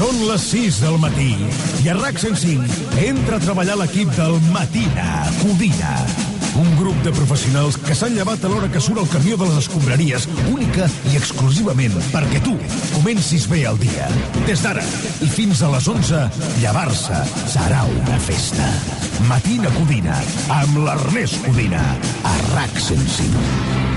Són les 6 del matí i a RAC 105 entra a treballar l'equip del Matina Codina. Un grup de professionals que s'han llevat a l'hora que surt el camió de les escombraries, única i exclusivament perquè tu comencis bé el dia. Des d'ara i fins a les 11, llevar-se serà una festa. Matina Codina, amb l'Ernest Codina, a RAC 105.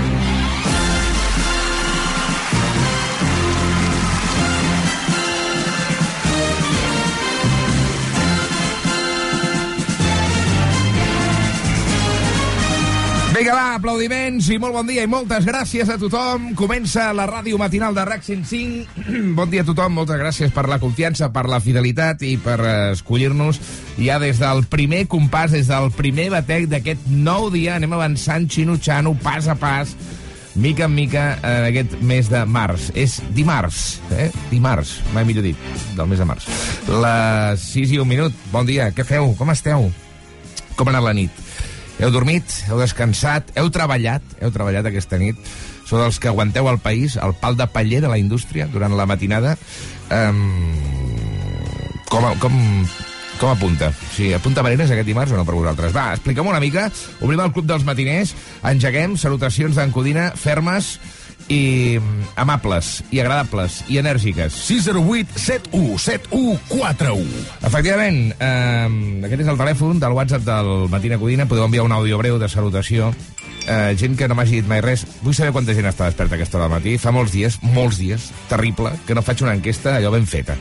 Vinga, va, aplaudiments i molt bon dia i moltes gràcies a tothom. Comença la ràdio matinal de RAC 105. bon dia a tothom, moltes gràcies per la confiança, per la fidelitat i per eh, escollir-nos ja des del primer compàs, des del primer batec d'aquest nou dia. Anem avançant xino-xano, pas a pas, mica en mica, en aquest mes de març. És dimarts, eh? Dimarts, mai millor dit, del mes de març. Les 6 i un minut. Bon dia, què feu? Com esteu? Com ha anat la nit? Heu dormit? Heu descansat? Heu treballat? Heu treballat aquesta nit? Sou dels que aguanteu el país, el pal de paller de la indústria durant la matinada? Um, com, com, com apunta? Sí, apunta Marenes aquest dimarts o no per vosaltres? Va, expliquem una mica. Obrim el Club dels Matiners, engeguem, salutacions d'en Codina, fermes, i amables, i agradables, i enèrgiques. 608 71 7141. Efectivament, eh, aquest és el telèfon del WhatsApp del Matina Codina. Podeu enviar un àudio breu de salutació. Eh, gent que no m'hagi dit mai res. Vull saber quanta gent està desperta aquesta hora del matí. Fa molts dies, molts dies, terrible, que no faig una enquesta allò ben feta.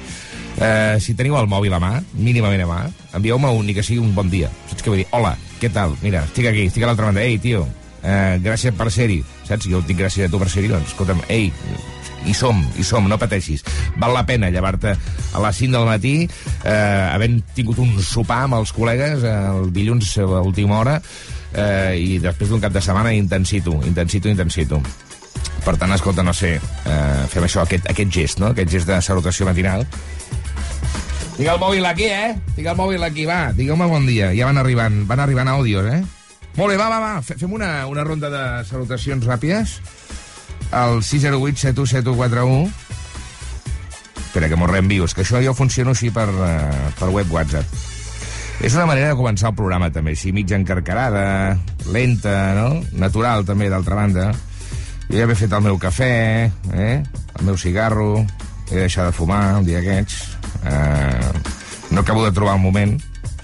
Eh, si teniu el mòbil a mà, mínimament a mà, envieu-me un, ni que sigui un bon dia. Saps què vull dir? Hola, què tal? Mira, estic aquí, estic a l'altra banda. Ei, tio, eh, gràcies per ser-hi, saps? Jo tinc gràcies a tu per ser-hi, doncs, escolta'm, ei, hi som, hi som, no pateixis. Val la pena llevar-te a les 5 del matí, eh, havent tingut un sopar amb els col·legues eh, el dilluns a l'última hora, eh, i després d'un cap de setmana intensito, intensito, intensito. Per tant, escolta, no sé, eh, fem això, aquest, aquest gest, no? Aquest gest de salutació matinal. Tinc el mòbil aquí, eh? Tinc el mòbil aquí, va, digueu-me bon dia. Ja van arribant, van arribant àudios, eh? Molt bé, va, va, va, fem una, una ronda de salutacions ràpides. El 608 7171 Espera, que m'ho reenvio. És que això jo funciono així per, uh, per web WhatsApp. És una manera de començar el programa, també, així mitja encarcarada, lenta, no? Natural, també, d'altra banda. Jo ja he fet el meu cafè, eh? el meu cigarro, he de deixar de fumar un dia aquests. Uh, no acabo de trobar un moment,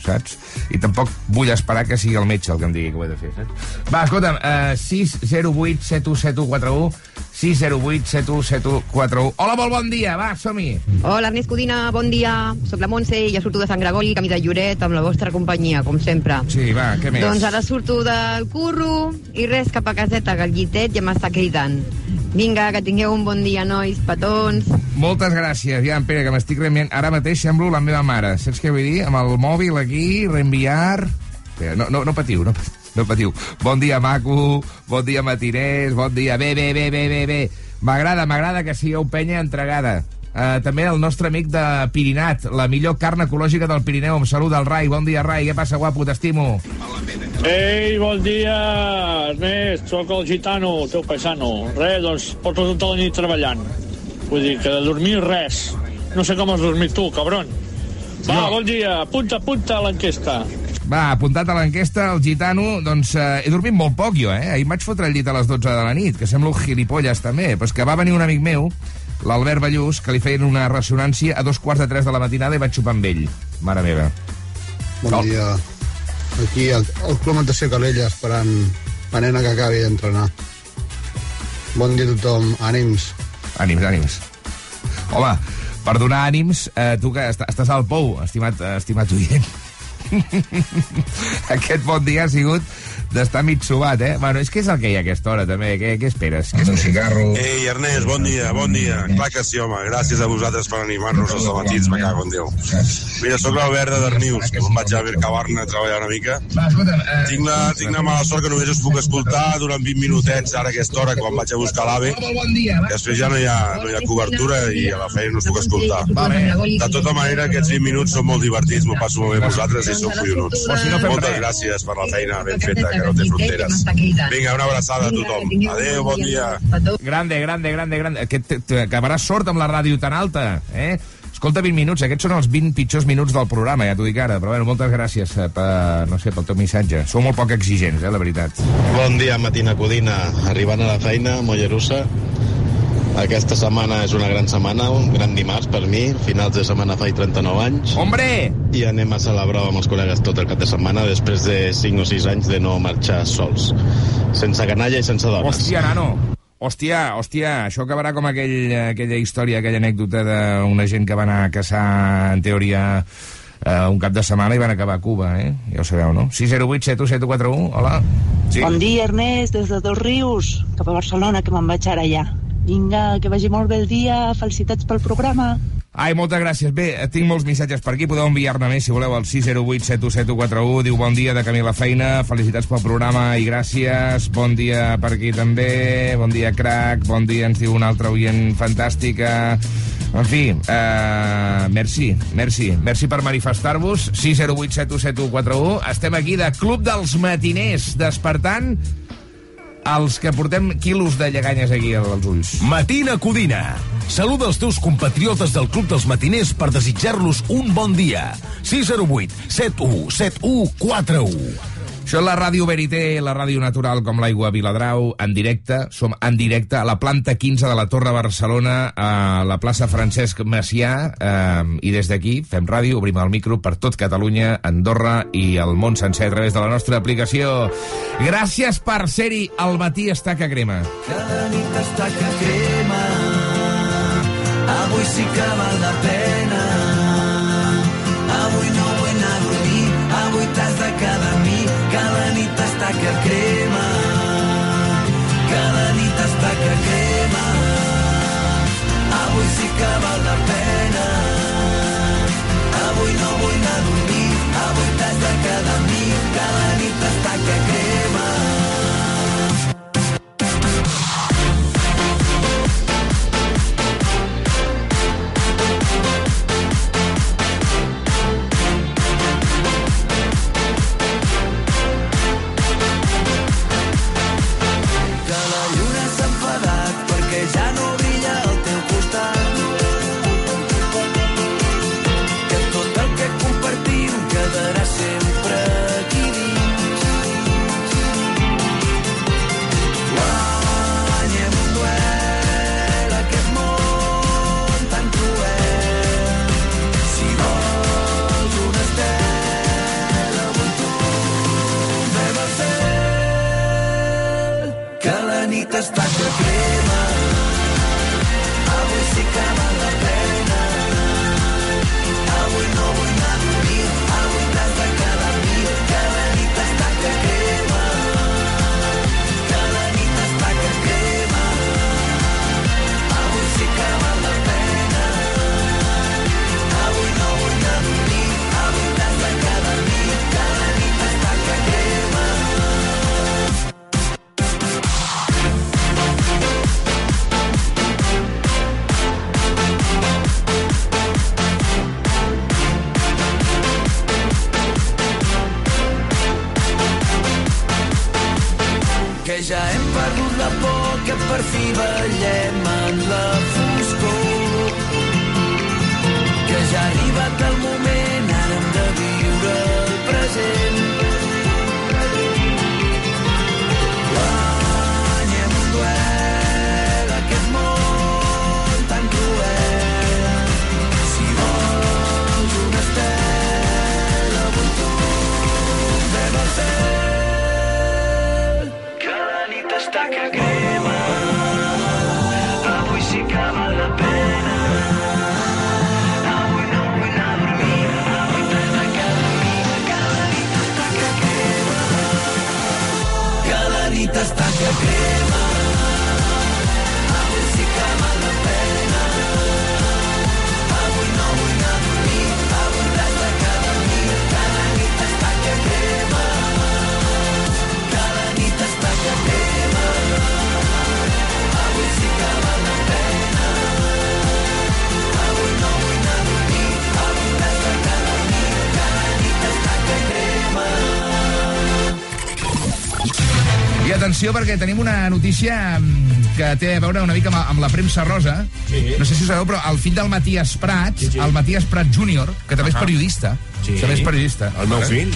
saps? I tampoc vull esperar que sigui el metge el que em digui que ho he de fer, saps? Va, escolta'm, uh, 608 7171 608 717141 Hola, molt bon dia, va, som-hi. Hola, Ernest Codina, bon dia. Soc la Montse i ja surto de Sant Gregori, camí de Lloret, amb la vostra companyia, com sempre. Sí, va, què més? Doncs ara surto del curro i res, cap a caseta, que el llitet ja m'està cridant. Vinga, que tingueu un bon dia, nois, petons. Moltes gràcies, ja, Pere, que m'estic reenviant. Ara mateix semblo la meva mare. Saps què vull dir? Amb el mòbil aquí, reenviar... No, no, no patiu, no, no patiu. Bon dia, maco, bon dia, matiners, bon dia... Bé, bé, bé, bé, bé, bé. M'agrada, m'agrada que sigueu penya entregada. Uh, també el nostre amic de Pirinat, la millor carn ecològica del Pirineu. Em saluda el Rai. Bon dia, Rai. Què passa, guapo? T'estimo. Ei, bon dia, Ernest, sóc el gitano, el teu paisano. Res, doncs, porto tota la nit treballant. Vull dir que de dormir res. No sé com has dormit tu, cabron. Va, No. bon dia, apunta, apunta a l'enquesta. Va, apuntat a l'enquesta, el gitano, doncs eh, he dormit molt poc jo, eh? Ahir em vaig fotre el llit a les 12 de la nit, que sembla un gilipolles també, però és que va venir un amic meu, l'Albert Ballús, que li feien una ressonància a dos quarts de tres de la matinada i vaig xupar amb ell. Mare meva. Bon Oh. dia. Aquí al, al Club Natació Calella esperant la nena que acabi d'entrenar. Bon dia a tothom. Ànims. Ànims, ànims. Home, per donar ànims, eh, tu que est estàs al pou, estimat, eh, estimat oient. Aquest bon dia ha sigut d'estar mig subat, eh? Bueno, és que és el que hi ha a aquesta hora, també. Què, què esperes? Què esperes? cigarro... Ei, Ernest, bon dia, bon dia. Clar que sí, home. Gràcies a vosaltres per animar-nos els matins, me cago en Déu. Mira, sóc l'Albert de Darnius, que me'n vaig a Mercabarna a treballar una mica. Eh, Tinc la, tinc la mala sort que només us puc escoltar durant 20 minutets ara a aquesta hora, quan vaig a buscar l'AVE. Després ja no hi, ha, no hi ha cobertura i a la feina no us puc escoltar. Vale. De tota manera, aquests 20 minuts són molt divertits, m'ho passo molt bé amb vosaltres i sou collonuts. Moltes gràcies per la feina ben feta, que no té fronteres. Vinga, una abraçada a tothom. Adéu, bon dia. Grande, grande, grande, grande. Que t- t- acabaràs sort amb la ràdio tan alta, eh? Escolta, 20 minuts, aquests són els 20 pitjors minuts del programa, ja t'ho dic ara, però bueno, moltes gràcies eh, per, no sé, pel teu missatge. Sou molt poc exigents, eh, la veritat. Bon dia, Matina Codina. Arribant a la feina, Mollerussa. Aquesta setmana és una gran setmana, un gran dimarts per mi. Finals de setmana faig 39 anys. Hombre! I anem a celebrar amb els col·legues tot el cap de setmana després de 5 o 6 anys de no marxar sols. Sense canalla i sense dones. Hòstia, nano! Hòstia, hòstia, això acabarà com aquell, aquella història, aquella anècdota d'una gent que va anar a caçar, en teoria, eh, un cap de setmana i van acabar a Cuba, eh? Ja ho sabeu, no? 608 7141, hola. Sí. Bon dia, Ernest, des de Dos Rius, cap a Barcelona, que me'n vaig ara ja. Vinga, que vagi molt bé el dia, felicitats pel programa. Ai, moltes gràcies. Bé, tinc molts missatges per aquí. Podeu enviar-ne més, si voleu, al 608 717141. Diu, bon dia de camí a la feina, felicitats pel programa i gràcies. Bon dia per aquí també. Bon dia, crac. Bon dia, ens diu una altra oient fantàstica. En fi, eh, merci, merci. Merci per manifestar-vos. 608 717141. Estem aquí de Club dels Matiners, despertant els que portem quilos de lleganyes aquí als ulls. Matina Codina. Saluda els teus compatriotes del Club dels Matiners per desitjar-los un bon dia. 608 71 71 41. Això és la ràdio Verité, la ràdio natural com l'aigua Viladrau, en directe. Som en directe a la planta 15 de la Torre Barcelona, a la plaça Francesc Macià, eh, i des d'aquí fem ràdio, obrim el micro per tot Catalunya, Andorra i el món sencer a través de la nostra aplicació. Gràcies per ser-hi al matí estaca crema. Cada nit estaca crema Avui sí que val la pena estaca crema. Cada nit estaca crema. Avui sí que val la pena. Avui no vull anar a dormir. Avui t'has de quedar amb mi. Cada nit estaca crema atenció, perquè tenim una notícia mm, que té a veure una mica amb, amb la premsa rosa. Sí. No sé si ho sabeu, però el fill del Matías Prats, Sí, sí. el Matías Prats Júnior, que també és Ahà. periodista, Sí. també és periodista. El meu fill.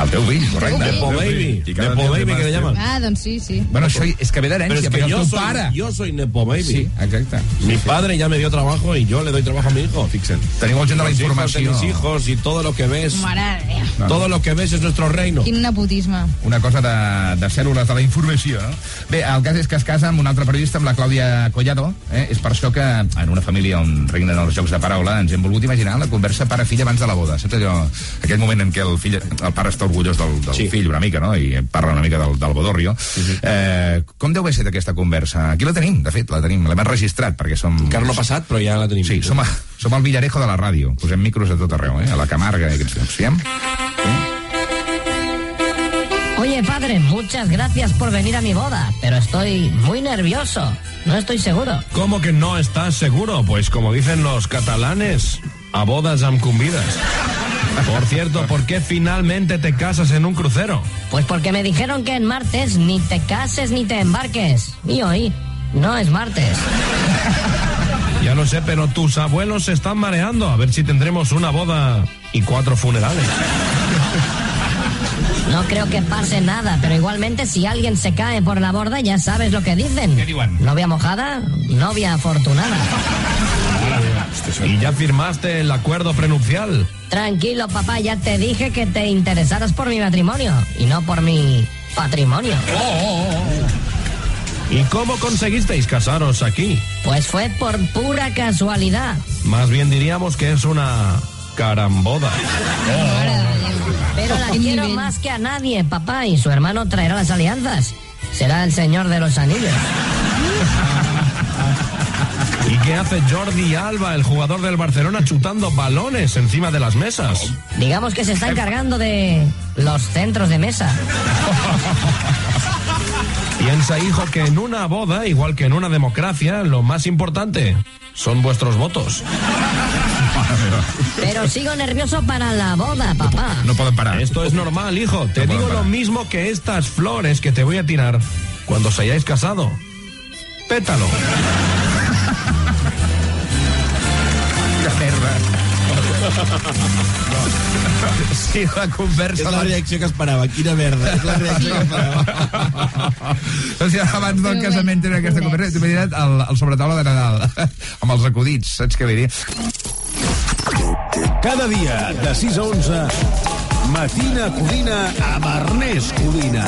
El teu fill, correcte. Nepo Baby. Nepo Baby, que le llaman. Ah, doncs sí, sí. Bueno, això és que ve d'herència, perquè el yo teu soy, pare... yo soy Nepo Baby. Sí, exacte. Mi padre ya me dio trabajo y yo le doy trabajo a mi hijo. Fixen. Teniu el gent de la informació. de mis hijos y todo lo que ves. Mare de. No. Todo lo que ves es nuestro reino. Quin nepotisme. una cosa de, de cèl·lules de la informació. No? Bé, el cas és que es casa amb un altre periodista, amb la Clàudia Collado. Eh? És per això que, en una família on regnen els jocs de paraula, ens hem volgut imaginar la conversa pare-fill abans de la boda. Saps allò, aquell moment en què el, fill, el pare està orgullós del, del Sí. fill una mica, no? I parla una mica del, del bodorrio. eh, com deu haver estat aquesta conversa? Aquí la tenim, de fet, la tenim. L'hem enregistrat, perquè som... Encara no ha passat, però ja la tenim. Sí, som, a, som el Villarejo de la ràdio. Posem micros a tot arreu, eh? A la Camarga i aquests llocs. Fiem? Oye, padre, muchas gracias por venir a mi boda, pero estoy muy nervioso. No estoy seguro. ¿Cómo que no estás seguro? Pues como dicen los catalanes, a bodas am convidas. Por cierto, ¿por qué finalmente te casas en un crucero? Pues porque me dijeron que en martes ni te cases ni te embarques. Y hoy no es martes. Ya lo sé, pero tus abuelos se están mareando. A ver si tendremos una boda y cuatro funerales. No creo que pase nada, pero igualmente si alguien se cae por la borda ya sabes lo que dicen. Novia mojada, novia afortunada. Y ya firmaste el acuerdo prenupcial. Tranquilo, papá, ya te dije que te interesaras por mi matrimonio y no por mi patrimonio. ¿Y cómo conseguisteis casaros aquí? Pues fue por pura casualidad. Más bien diríamos que es una caramboda. Pero la quiero más que a nadie, papá, y su hermano traerá las alianzas. Será el señor de los anillos. ¿Y qué hace Jordi Alba, el jugador del Barcelona, chutando balones encima de las mesas? Digamos que se está encargando de los centros de mesa. Piensa, hijo, que en una boda, igual que en una democracia, lo más importante son vuestros votos. Pero sigo nervioso para la boda, papá. No poden parar. Esto es normal, hijo. Te No puedo digo lo mismo que estas flores que te voy a tirar cuando os hayáis casado. Pétalo. Merda. Sí, la conversa... la- reacció que esperava. Quina merda. És la reacció que esperava. O sigui, abans del Que casament era aquesta conversa, t'he el, el sobretaula de Nadal, amb els acudits, saps què vull dir? Cada dia, de 6 a 11, Matina Codina amb Ernest Codina.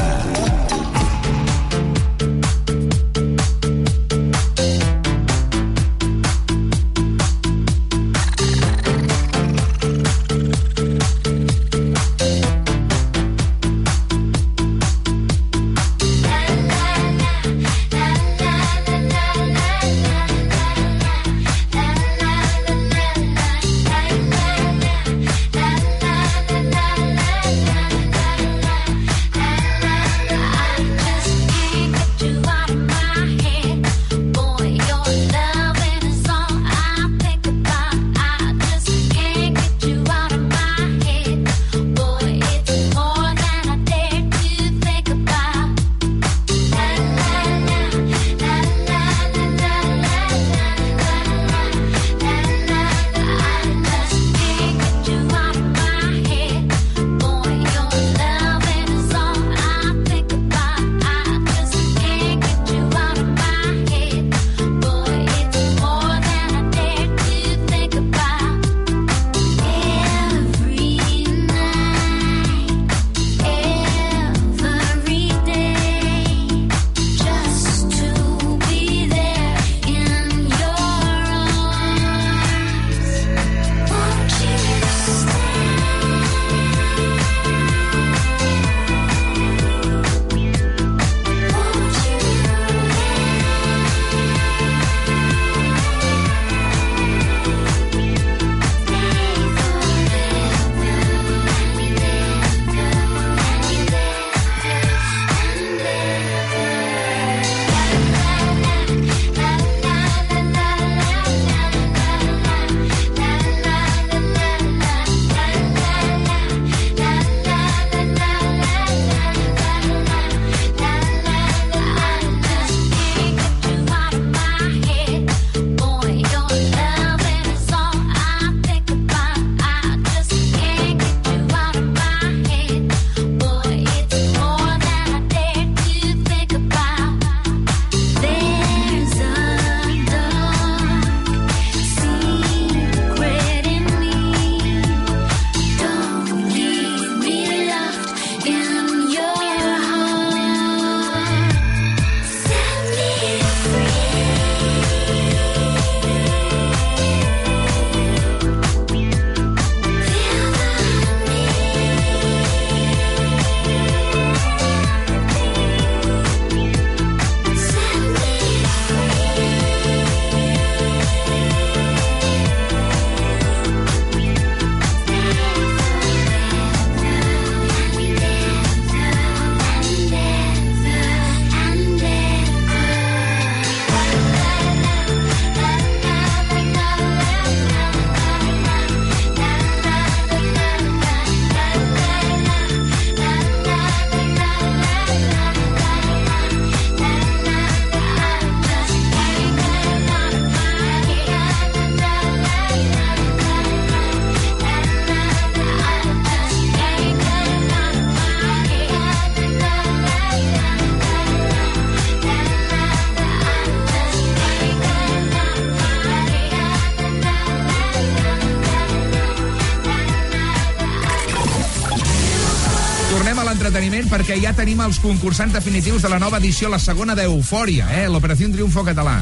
Entreteniment perquè ja tenim els concursants definitius de la nova edició, la segona d'Eufòria, eh? l'Operació Triunfo Català.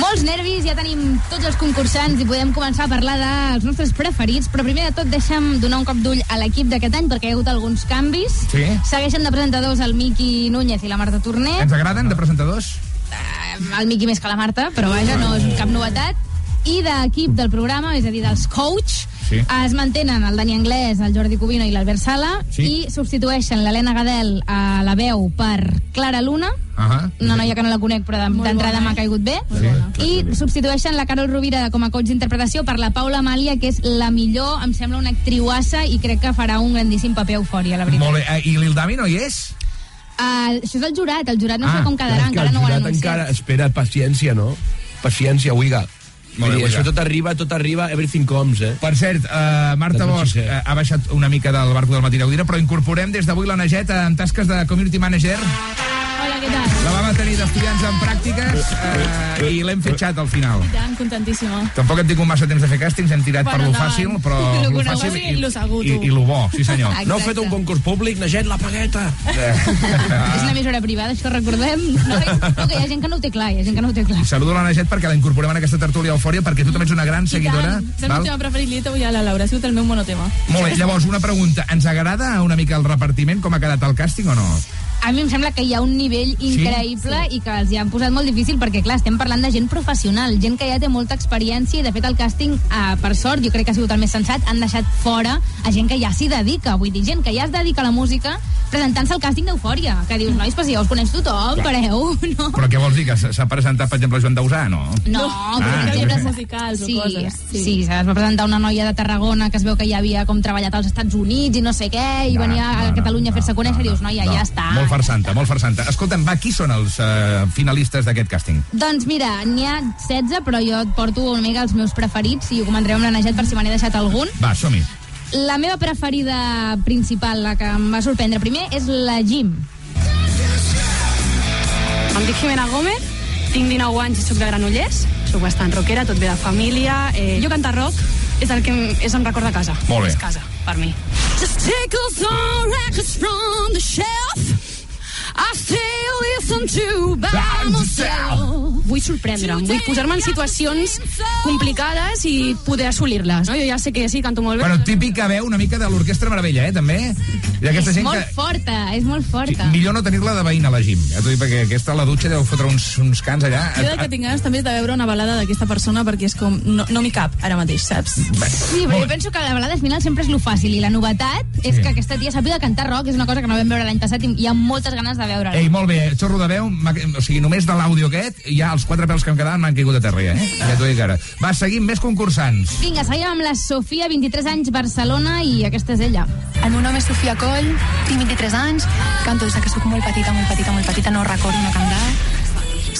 Molts nervis, ja tenim tots els concursants i podem començar a parlar dels nostres preferits, però primer de tot deixa'm donar un cop d'ull a l'equip d'aquest any perquè hi ha hagut alguns canvis. Sí. Segueixen de presentadors el Miqui Núñez i la Marta Torner. Ens agraden, de presentadors? El Miqui més que la Marta, però vaja, no és cap novetat. I d'equip del programa, és a dir, dels coach, Sí. es mantenen el Dani Anglès, el Jordi Cubino i l'Albert Sala Sí. i substitueixen l'Helena Gadel a la veu per Clara Luna, Uh una noia que no la conec però de- d'entrada m'ha caigut bé i substitueixen la Carol Rovira com a coach d'interpretació per la Paula Amàlia que és la millor, em sembla una actriuassa i crec que farà un grandíssim paper a eufòria, la veritat Molt bé. Eh, I l'Ildami no hi és? uh, això és el jurat, el jurat no Ah, sé com quedarà, encara no ho han anunciat encara... Espera't, paciència, no? Paciència, Uiga. Molt bé, això tot arriba, tot arriba, everything comes, eh? Per cert, uh, Marta Bosch uh, ha baixat una mica del barco del matí Gaudira, però incorporem des d'avui la Neget en tasques de community manager. Hola, què tal? La vam tenir d'estudiants en pràctiques uh, i l'hem fitxat al final. Tant, contentíssima. Tampoc hem tingut massa temps de fer càstings, hem tirat per Bueno, lo endavant. fàcil, però Lo lo fàcil i lo segur, i, i lo bo, sí senyor. Exacte. No heu fet un concurs públic, Neget, la pagueta. és una emissora privada, això recordem no, no, que hi ha gent que no ho té clar, hi ha gent que no ho té clar Saludo la Neget perquè la incorporem en aquesta tertúlia eufòria perquè tu també ets una gran seguidora. És el meu tema preferit, li avui a la Laura, ha sigut el meu monotema. Molt bé, llavors una pregunta. Ens agrada una mica el repartiment, com ha quedat el càsting o no? A mi em sembla que hi ha un nivell increïble i que els hi han posat molt difícil perquè, clar, estem parlant de gent professional, gent que ja té molta experiència i, de fet, el càsting, eh, per sort, jo crec que ha sigut el més sensat, han deixat fora a gent que ja s'hi dedica, vull dir, gent que ja es dedica a la música presentant-se al càsting d'Eufòria, que dius, nois, però si ja us coneix tothom, pareu, no? Però què vols dir, que s'ha presentat, per exemple, Joan Dausà, no? No, Ah, però per sí. exemple... musicals o sí, coses, sí. Sí, es va presentar una noia de Tarragona que es veu que ja havia com treballat als Estats Units i no sé què, i No, venia a no, Catalunya a fer-se conèixer, i dius, noia, ja està. Molt farsanta, molt farsanta. Escolta'm, va, qui són els uh, finalistes d'aquest càsting? Doncs mira, n'hi ha 16, però jo et porto una mica els meus preferits i ho comentaré amb la Neget per si me n'he deixat algun. Va, som-hi. La meva preferida principal, la que em va sorprendre primer, és la Jim. Em dic Jimena Gómez, tinc 19 anys i soc de Granollers, soc bastant rockera, tot ve de família. Eh, jo cantar rock és el que em, és em recorda a casa. Molt bé. És casa, per mi. Just tickles on records from the shelf. I still listen to by myself. Vull sorprendre'm, vull posar-me en situacions complicades i poder assolir-les. No? Jo ja sé que sí, canto molt bé. Bueno, típica veu una mica de l'Orquestra Meravella, eh, també? I aquesta és gent molt que... forta, és molt forta. Millor no tenir-la de veïna a la Jim. Ja t'ho dic, perquè aquesta a la dutxa deu fotre uns, uns cants allà. Jo del que tinc ganes també és de veure una balada d'aquesta persona perquè és com... No, no m'hi cap ara mateix, saps? Sí, però jo penso que la balada al final sempre és lo fàcil i la novetat és que aquesta tia sàpiga cantar rock, és una cosa que no vam veure l'any passat i hi ha moltes ganes de veure-la. Ei, molt bé, xorro de veu, o sigui, només de l'àudio aquest, ja els quatre pèls que em quedaven m'han caigut a terra, ja, eh? Ja t'ho dic ara. Va, seguim més concursants. Vinga, seguim amb la Sofia, 23 anys, Barcelona, i aquesta és ella. El meu nom és Sofia Coll, tinc 23 anys, canto des que sóc molt petita, molt petita, molt petita, no recordo no cantar.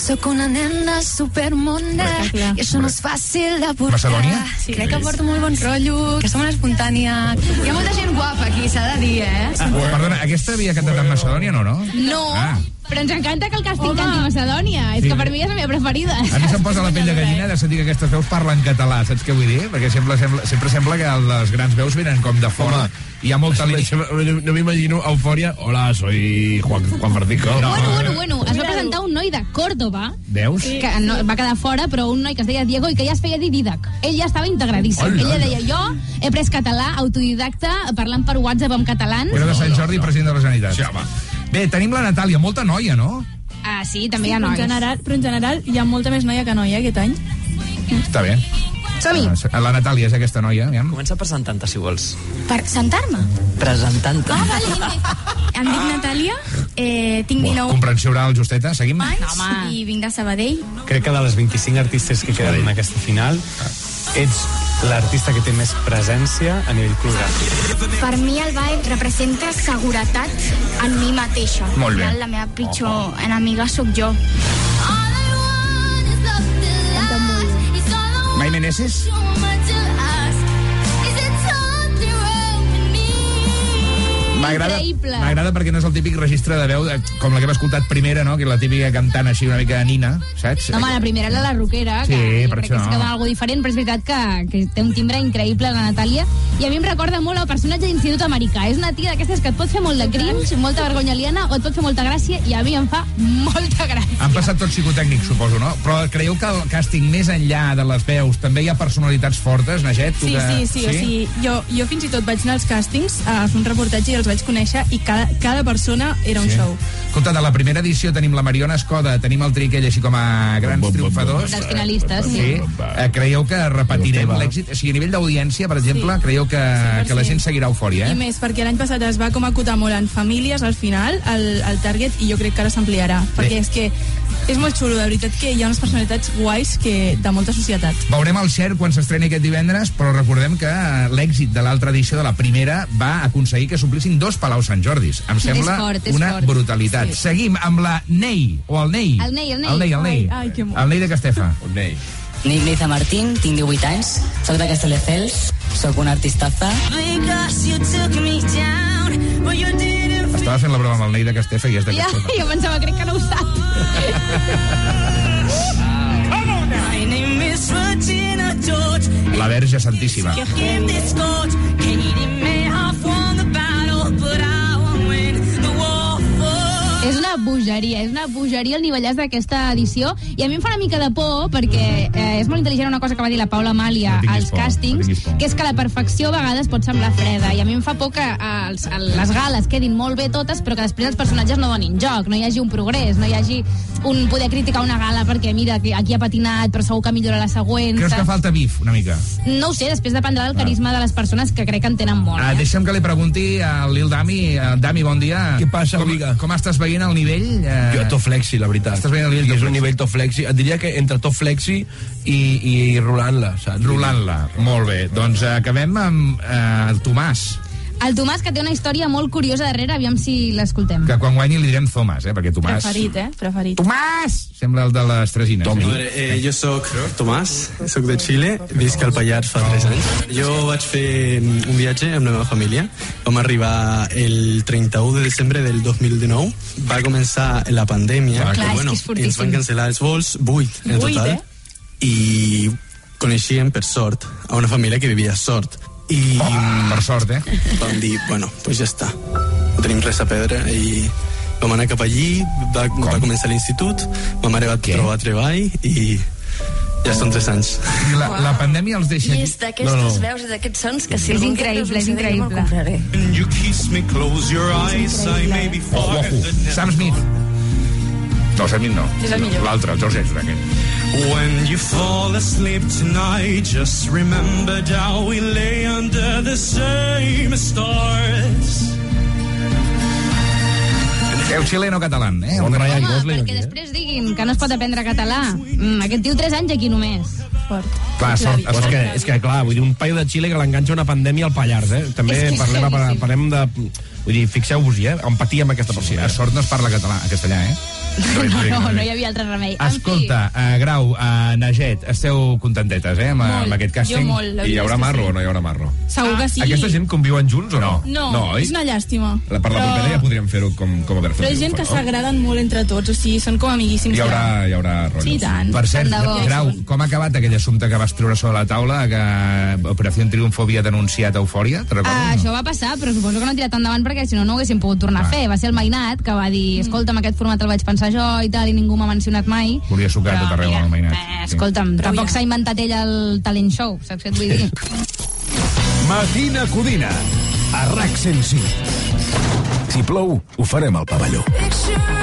Sóc una nena supermona i això no és fàcil de portar. Macedònia? Sí, crec que porto molt bon rotllo, que som una espontània. Hi ha molta gent guapa aquí, s'ha de dir, eh? Perdona, aquesta havia cantat en Macedònia, no, no? No, Ah. Però ens encanta que el càsting canti Macedònia. És Sí. que per mi és la meva preferida. A mi se'm posa la pell de gallina de sentir que aquestes veus parlen català, saps què vull dir? Perquè sempre, sempre, sempre sembla que les grans veus venen com de fora. Hi ha molta línia. No, no m'imagino eufòria. Hola, soy Juan, Juan Francisco. No. Bueno, bueno, bueno, es va presentar un noi de Córdoba, Veus? que no, va quedar fora, però un noi que es deia Diego i que ja es feia dir Didac. Ell ja estava integradíssim. Hola, Ella deia, jo he pres català, autodidacta, parlant per WhatsApp amb catalans. Era de Sant Jordi, president de la Generalitat. Sí, home. Bé, tenim la Natàlia, molta noia, no? Ah, sí, també hi ha però, en nois. general, però en general hi ha molta més noia que noia aquest any. Està bé. Som-hi. Eh, La Natàlia és aquesta noia, aviam. Comença presentant-te, si vols. Per sentar-me? Presentant-te. Ah, vale. Em dic Natàlia, eh, tinc 19 Comprensió oral, justeta, seguim. anys i vinc de Sabadell. Crec que de les 25 artistes que queden en aquesta final, ets l'artista que té més presència a nivell coreogràfic. Per mi el ball representa seguretat en mi mateixa. Molt bé. La meva pitjor enemiga sóc jo. Mai Meneses? Increïble. m'agrada perquè no és el típic registre de veu de, com la que hem escoltat primera, no? que és la típica cantant així una mica nina, saps? No, home, la primera era la roquera, Sí, que per crec que això. és que dona alguna diferent, però és veritat que, que té un timbre increïble, la Natàlia, i a mi em recorda molt el personatge d'institut americà. És una tia d'aquestes que et pot fer molt de cringe, molta vergonya aliena, o et pot fer molta gràcia, i a mi em fa molta gràcia. Han passat tots psicotècnics, suposo, no? Però creieu que el càsting, més enllà de les veus, també hi ha personalitats fortes, Naget? Sí, que... sí, sí, o sigui, jo, jo fins i tot vaig anar als càstings a fer un reportatge i els vaig conèixer i cada, cada persona era un Sí. show. Escolta, de la primera edició tenim la Mariona Escoda, tenim el Triquell així com a grans triomfadors. Dels finalistes, sí. Sí. Eh, creieu que repetirem l'èxit? O sigui, a nivell d'audiència, per exemple, creieu que, que la gent seguirà eufòria, I eh? més, perquè l'any passat es va com acotar molt en famílies al final, el, el target, i jo crec que ara s'ampliarà. Perquè és que és molt xulo, de veritat que hi ha unes personalitats guais que, de molta societat. Veurem el Xer quan s'estreni aquest divendres, però recordem que eh, l'èxit de l'altra edició de la primera va aconseguir que s'omplissin dos Palau Sant Jordis. Em sembla És fort, és una fort. brutalitat. Sí. Seguim amb la Ney, o el Ney. El Ney, el Ney. El Ney, el Ney. Ai, ai, que el Ney de Castefa. El Ney. Nick Niza Martín, tinc 18 anys, soc de Castelldefels, sóc una artistaza. Estava fent la broma amb el Ney de Castefa i és de Ja, Castefa. jo pensava, crec que no ho sap. La Verge Santíssima. És una bogeria, és una bogeria el nivellàs d'aquesta edició i a mi em fa una mica de por perquè eh, és molt intel·ligent una cosa que va dir la Paula Amàlia No als por, no càstings, por. que és que la perfecció a vegades pot semblar freda i a mi em fa por que els, el- les gales quedin molt bé totes però que després els personatges no donin joc, no hi hagi un progrés, no hi hagi un poder criticar una gala perquè mira, que aquí ha patinat però segur que millora la següent. Creus que falta bif, una mica? No ho sé, després dependrà del carisma de les persones que crec que en tenen molt. Ah, Eh? deixa'm que li pregunti a Lil Dami. Eh, Dami, bon dia. Què passa, com, amiga? Com estàs veient el nivell? Eh... Jo top flexi, la veritat. Estàs veient el nivell és top un flexi? nivell top flexi. Et diria que entre top flexi i, i rulant-la, saps? Rulant-la. Molt bé. Doncs eh, acabem amb eh, el Tomàs, El Tomàs, que té una història molt curiosa darrere, aviam si l'escoltem. que quan guanyi li direm Thomas, eh? perquè Tomàs... Preferit, eh? Preferit. Tomàs! Sembla el de les Tresines. A veure, eh, jo sóc Tomàs, sóc de Xile, visc al Pallars fa 3 anys. Jo vaig fer mm, un viatge amb la meva família. Vam arribar el 31 de desembre del 2019. Va començar la pandèmia, Clar, és que bueno, és fortíssim. ens van cancel·lar els vols, 8 en Vuit, total. eh? I coneixíem, per sort, a una família que vivia a Sort. I Oh, per sort, eh? vam dir, bueno, pues ja està. No tenim res a perdre i vam anar cap allí, va, va començar l'institut, ma mare va trobar treball i ja són tres anys. I la, la pandèmia els deixa... I és d'aquestes veus i d'aquests sons que si És increïble, és increïble. You kiss me, close your eyes, I may be Oh, far Sam Smith. No, Sam Smith no. És el millor. L'altre, el George Ezra, aquest. When you fall asleep tonight, just remember how we lay under the same stars. Eu xileno català, eh? Bon Ryan Gosling, perquè eh? després diguin que no es pot aprendre català. Mm, aquest tio 3 anys aquí només. Fort. Clar, sort, és que, és que, clar, vull dir, un paio de Xile que l'enganxa una pandèmia al Pallars, eh? També És que és parlem, parlem de... Vull dir, fixeu-vos-hi, eh? Empatia amb aquesta persona. A sort no es parla català, a castellà, eh? No, no, no hi havia altre remei. Escolta, uh, Grau, uh, Naget, esteu contentetes, eh, amb, Molt. amb aquest càsting? Jo molt, I hi haurà marro sí. o no hi haurà marro? Segur que sí. Aquesta gent conviuen junts o no? No, no oi? és una llàstima. La, per la Però- propera ja podríem fer-ho com, com a Però Berfel. és gent que s'agraden molt entre tots, o sigui, són com amiguíssims. Hi haurà, hi haurà rotllos. Sí, tant. Per cert. Grau, com ha acabat aquell assumpte que vas treure sobre la taula, que Operació Triunfo havia denunciat Eufòria? Te recordes? Ah, això va passar, però suposo que no ha tirat endavant perquè si no, no ho haguéssim pogut tornar a fer. Va ser el Mainat que va dir, escolta'm, aquest format el vaig pensar jo i tal, i ningú m'ha mencionat mai. Volia sucar tot arreu amb el Mainat. Eh, escolta'm, tampoc s'ha inventat ell el talent show, saps què et vull dir? Matina Codina, a RAC 105. Si plou, ho farem al pavelló. Enough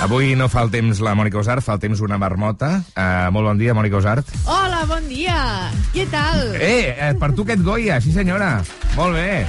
Avui no fa el temps la Mònica Usart, fa el temps una marmota. Uh, molt bon dia, Mònica Usart. Hola, bon dia. Què tal? Eh, eh, per tu aquest Goya, sí senyora. Molt bé.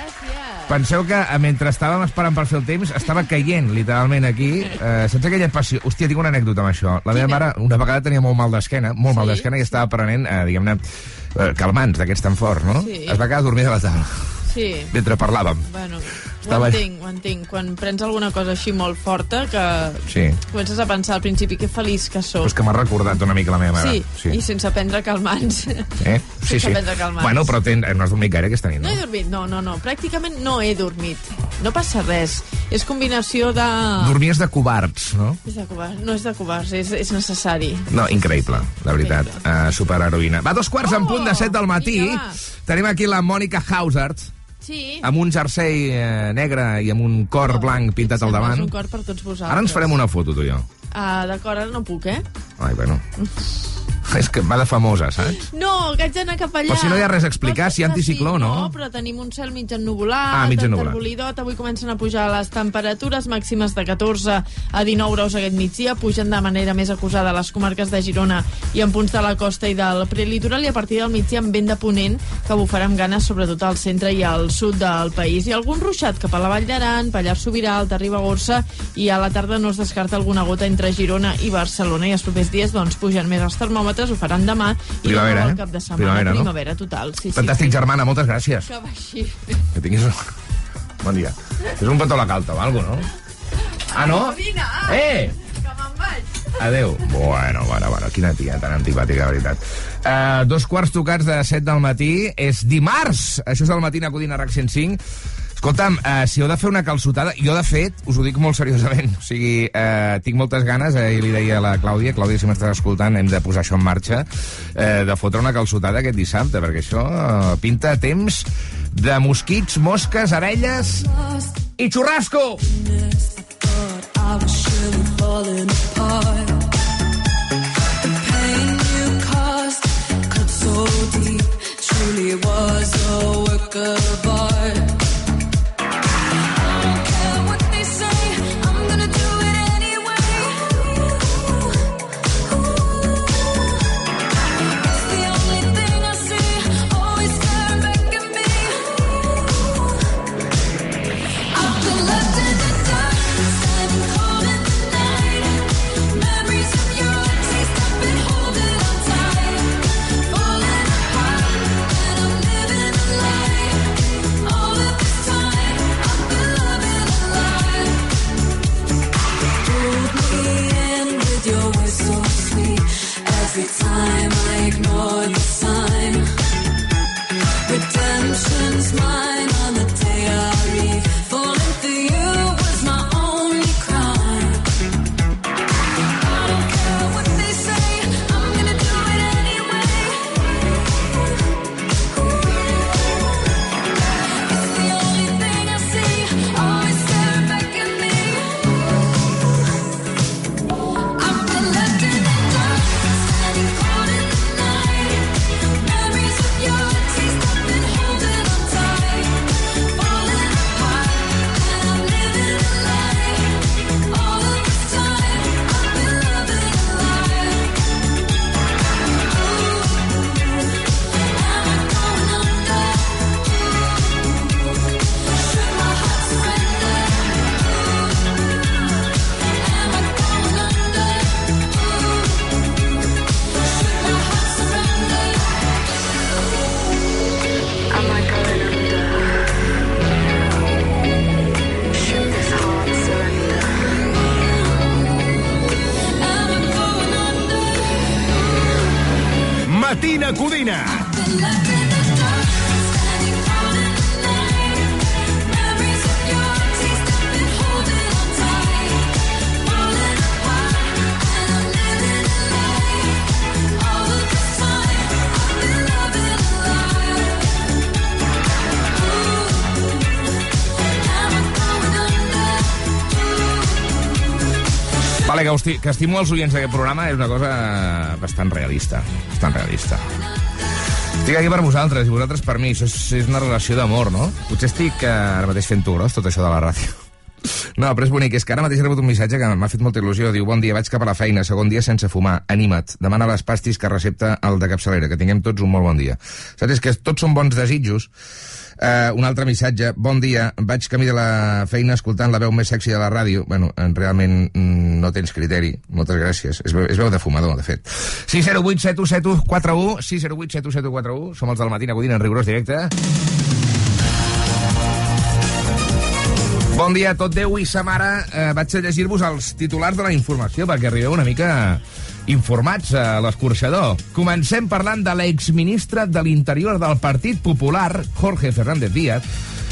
Penseu que eh, mentre estàvem esperant per fer el temps, estava caient literalment aquí. Eh, saps aquella passió? Hòstia, tinc una anècdota amb això. La meva mare una vegada tenia molt mal d'esquena, molt mal d'esquena, i estava prenent, eh, diguem-ne, eh, calmants d'aquests tan forts, no? Sí. Es va quedar dormida a la taula Sí. mentre parlàvem. Bueno, Estava- ho entenc, ho entenc. Quan prens alguna cosa així molt forta, que Sí. comences a pensar al principi que feliç que sóc. Però és que m'ha recordat una mica la meva mare. Sí, i sense prendre calmants. Eh? Sí, sense sí. prendre calmants. Bueno, però ten... no has dormit gaire aquesta nit, No no? he dormit, no, no, no. Pràcticament no he dormit. No passa res. És combinació de... Dormies de covards, no? És de covards. No és de covards, és, és necessari. No, increïble, la veritat. Uh, superheroïna. Va, dos quarts en punt de set del matí. vinga, va. Tenim aquí la Mònica Hausart, Sí. amb un jersei eh, negre i amb un cor blanc pintat al davant. un cor per tots vosaltres. Ara ens farem una foto, tu i jo. Ah, D'acord, ara no puc, eh? Ai, bueno. És que va de famosa, saps? No, que haig d'anar cap allà. Però si no hi ha res a explicar, si hi ha anticicló, no? No, però tenim un cel mig ennuvolat, Ah, mig enterbolidot, avui comencen a pujar les temperatures màximes de 14 a 19 graus aquest migdia, pugen de manera més acusada a les comarques de Girona i en punts de la costa i del prelitoral i a partir del migdia amb vent de ponent que bufarà amb ganes sobretot al centre i al sud del país. I algun ruixat cap a la Vall d'Aran, Pallars Sobirà, Alta Ribagorça i a la tarda no es descarta alguna gota entre Girona i Barcelona i els propers dies doncs pugen més els termòmetres, ho faran demà i Primavera, eh? el cap de setmana. Primavera, no? Primavera total, sí, Fantàstic, sí. germana, moltes gràcies. Que va així. Que tinguis... Bon dia. És un petó a la calta o alguna no? Ah, no? Vine, Eh! que me'n vaig. Adéu. Bueno, bueno, bueno, quina tia tan antipàtica, de veritat. Uh, dos quarts tocats de 7 del matí. És dimarts. Això és el matí a Codina RAC 105. Escolta'm, uh, si heu de fer una calçotada, jo de fet, us ho dic molt seriosament, o sigui, uh, tinc moltes ganes, eh, i li deia a la Clàudia, Clàudia, si m'estàs escoltant, hem de posar això en marxa, uh, de fotre una calçotada aquest dissabte, perquè això uh, pinta temps de mosquits, mosques, abelles i xurrasco! Truly was a work of art. Vale, que, estimo els oients d'aquest programa és una cosa bastant realista. Bastant realista. Estic aquí per vosaltres i vosaltres per mi. Això és, és una relació d'amor, no? Potser estic eh, ara mateix fent-ho gros, tot això de la ràdio. No, però és bonic. És que ara mateix he rebut un missatge que m'ha fet molta il·lusió. Diu, bon dia, vaig cap a la feina, segon dia sense fumar. Anima't. Demana les pastis que recepta el de capçalera. Que tinguem tots un molt bon dia. Saps? És que tots són bons desitjos. Uh, un altre missatge. Bon dia, vaig camí de la feina escoltant la veu més sexy de la ràdio. Bueno, en, realment mm, no tens criteri. Moltes gràcies. És, veu- és veu de fumador, de fet. 608 7171 41 608 7171 Som els del Matina Codina en rigorós directe. Bon dia a tot Déu i sa mare. Eh, vaig a llegir-vos els titulars de la informació perquè arribeu una mica informats a l'escorxador. Comencem parlant de l'exministre de l'Interior del Partit Popular, Jorge Fernández Díaz,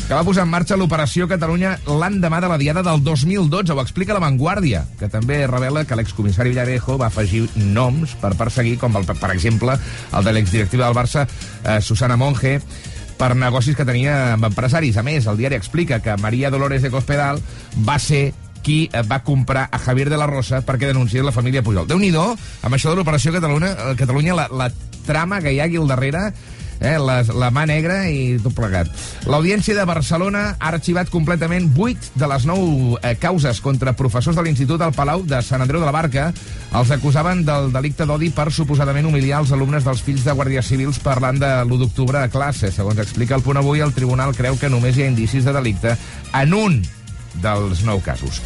que va posar en marxa l'operació Catalunya l'endemà de la diada del 2012. Ho explica La Vanguardia, que també revela que l'excomissari Villarejo va afegir noms per perseguir, com el, per exemple el de l'exdirectiva del Barça, eh, Susana Monge, per negocis que tenia amb empresaris. A més, el diari explica que Maria Dolores de Cospedal va ser qui eh, va comprar a Javier de la Rosa perquè denunciés la família Pujol. déu nhi amb això de l'operació Catalunya, eh, Catalunya la, la trama que hi ha aquí al darrere eh, la, la mà negra i tot plegat. L'Audiència de Barcelona ha arxivat completament 8 de les 9 eh, causes contra professors de l'Institut al Palau de Sant Andreu de la Barca. Els acusaven del delicte d'odi per suposadament humiliar els alumnes dels fills de guàrdies civils parlant de l'1 d'octubre a classe. Segons explica el punt avui, el tribunal creu que només hi ha indicis de delicte en un dels nou casos.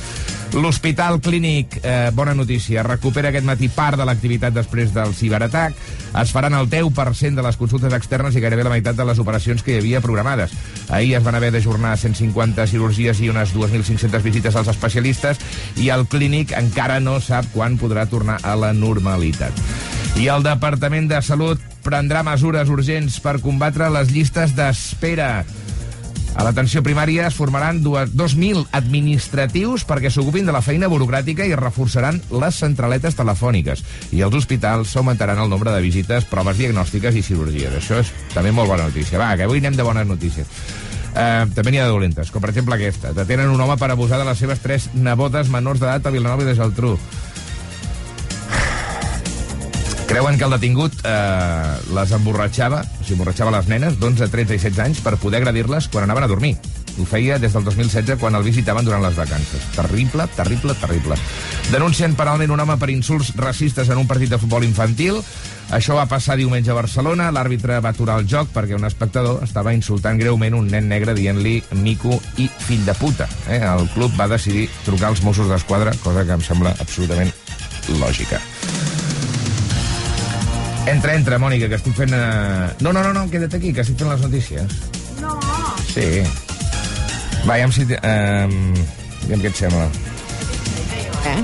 L'Hospital Clínic, eh, bona notícia, recupera aquest matí part de l'activitat després del ciberatac. Es faran el 10% de les consultes externes i gairebé la meitat de les operacions que hi havia programades. Ahir es van haver d'ajornar 150 cirurgies i unes 2.500 visites als especialistes i el clínic encara no sap quan podrà tornar a la normalitat. I el Departament de Salut prendrà mesures urgents per combatre les llistes d'espera. A l'atenció primària es formaran dues- 2.000 administratius perquè s'ocupin de la feina burocràtica i reforçaran les centraletes telefòniques. I als hospitals s'augmentaran el nombre de visites, proves diagnòstiques i cirurgies. Això és també molt bona notícia. Va, que avui anem de bones notícies. Uh, també n'hi ha de dolentes, com per exemple aquesta. Detenen un home per abusar de les seves tres nebodes menors d'edat a Vilanova i de Geltrú. Creuen que el detingut eh, les emborratxava, o sigui, emborratxava les nenes d'11, 13 i 16 anys per poder agredir-les quan anaven a dormir. Ho feia des del 2016 quan el visitaven durant les vacances. Terrible, terrible, terrible. Denuncien penalment un home per insults racistes en un partit de futbol infantil. Això va passar diumenge a Barcelona. L'àrbitre va aturar el joc perquè un espectador estava insultant greument un nen negre dient-li mico i fill de puta. Eh? El club va decidir trucar als Mossos d'Esquadra, cosa que em sembla absolutament lògica. Entra, entra, Mònica, que estic fent... Uh... No, no, no, no, queda't aquí, que estic fent les notícies. No. Sí. Va, ja em si... Um... Ja què et sembla? Eh?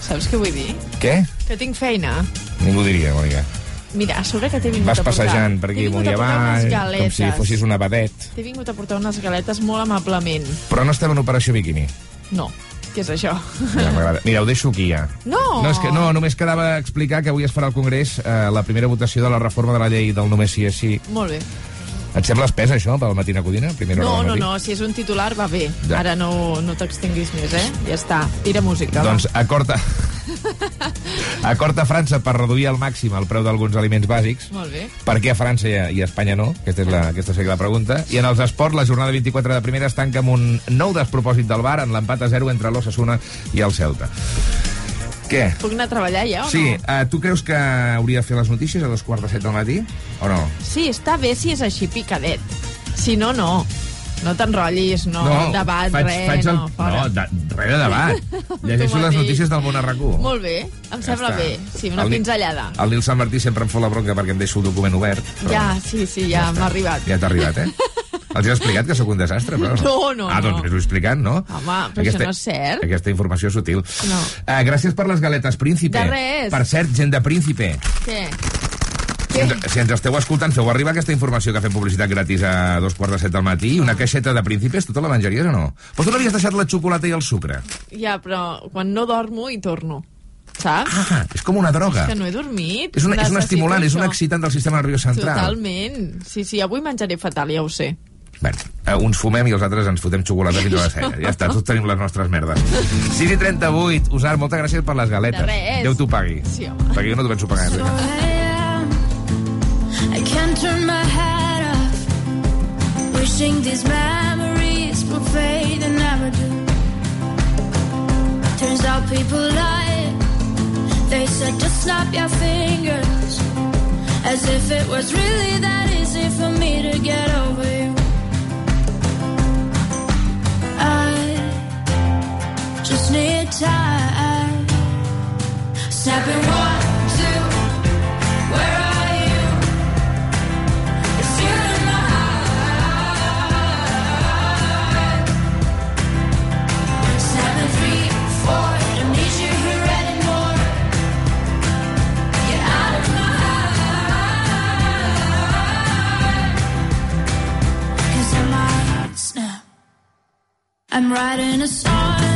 Saps què vull dir? Què? Que tinc feina. Ningú diria, Mònica. Mira, a sobre que t'he vingut Vas a portar... passejant per aquí amunt i avall, com si fossis una vedet. T'he vingut a portar unes galetes molt amablement. Però no estem en operació biquini. No, què és això? Ja. Mira, ho deixo aquí ja. No! No, és que no, només quedava explicar que avui es farà al Congrés eh, la primera votació de la reforma de la llei del només sí és sí. Molt bé. Et sembla espès, això, pel Matina Codina? Primera No, no, matí? no, si és un titular va bé. Ja. Ara no, no t'extinguis més, eh? Ja està, tira música, Doncs acord a... acord a França per reduir al màxim el preu d'alguns aliments bàsics. va. Molt bé. Per què a França i a, i a Espanya no? Aquesta és la, aquesta seria la pregunta. I en els esports, la jornada 24 de primera es tanca amb un nou despropòsit del bar en l'empat a 0 entre l'Ossassuna i el Celta. Què? Puc anar a treballar ja o Sí, no? uh, tu creus que hauria de fer les notícies a dos quarts de set del matí? O no? Sí, està bé si és així picadet. Si no, no. No t'enrotllis, no, debat, faig, res, faig el... no, fora. No, de, res de debat. Llegeixo les notícies del món arracú. Molt bé, em sembla està. bé. Sí, una El pinzellada. El Nil Sant Martí sempre em fot la bronca perquè em deixo el document obert. Però Ja, sí, sí, ja, m'ha arribat. Ja t'ha arribat, eh? Els he explicat que sóc un desastre, però... No, no, Ah, doncs no. m'ho he explicat, no? Home, però això no és cert. Aquesta informació és sutil. No. Uh, gràcies per les galetes, Príncipe. De res. Per cert, gent de Príncipe, Què? si ens, si ens esteu escoltant, feu arribar aquesta informació que fem publicitat gratis a dos quarts de set del matí, una caixeta de Príncipes, tu te la menjaries o no? Però tu no havies deixat la xocolata i el sucre. Ja, però quan no dormo hi torno. Saps? Ah, és com una droga. És que no he dormit. És, una, és un estimulant, és un això. excitant del sistema nerviós central. Totalment. Sí, sí, avui menjaré fatal, ja ho sé. Bé, eh, uns fumem i els altres ens fotem xocolata fins a la cella. Ja està, tots tenim les nostres merdes. 6 i 38. Usar, moltes gràcies per les galetes. De res. Déu t'ho pagui. Sí, home. Perquè jo no t'ho penso pagar. Eh? I can't turn my head off, wishing these memories would fade and never do. Turns out people lie. They said just snap your fingers, as if it was really that easy for me to get over time. Snapping one, two. Where are you? In my here anymore. Get out of my snap. I'm writing a song.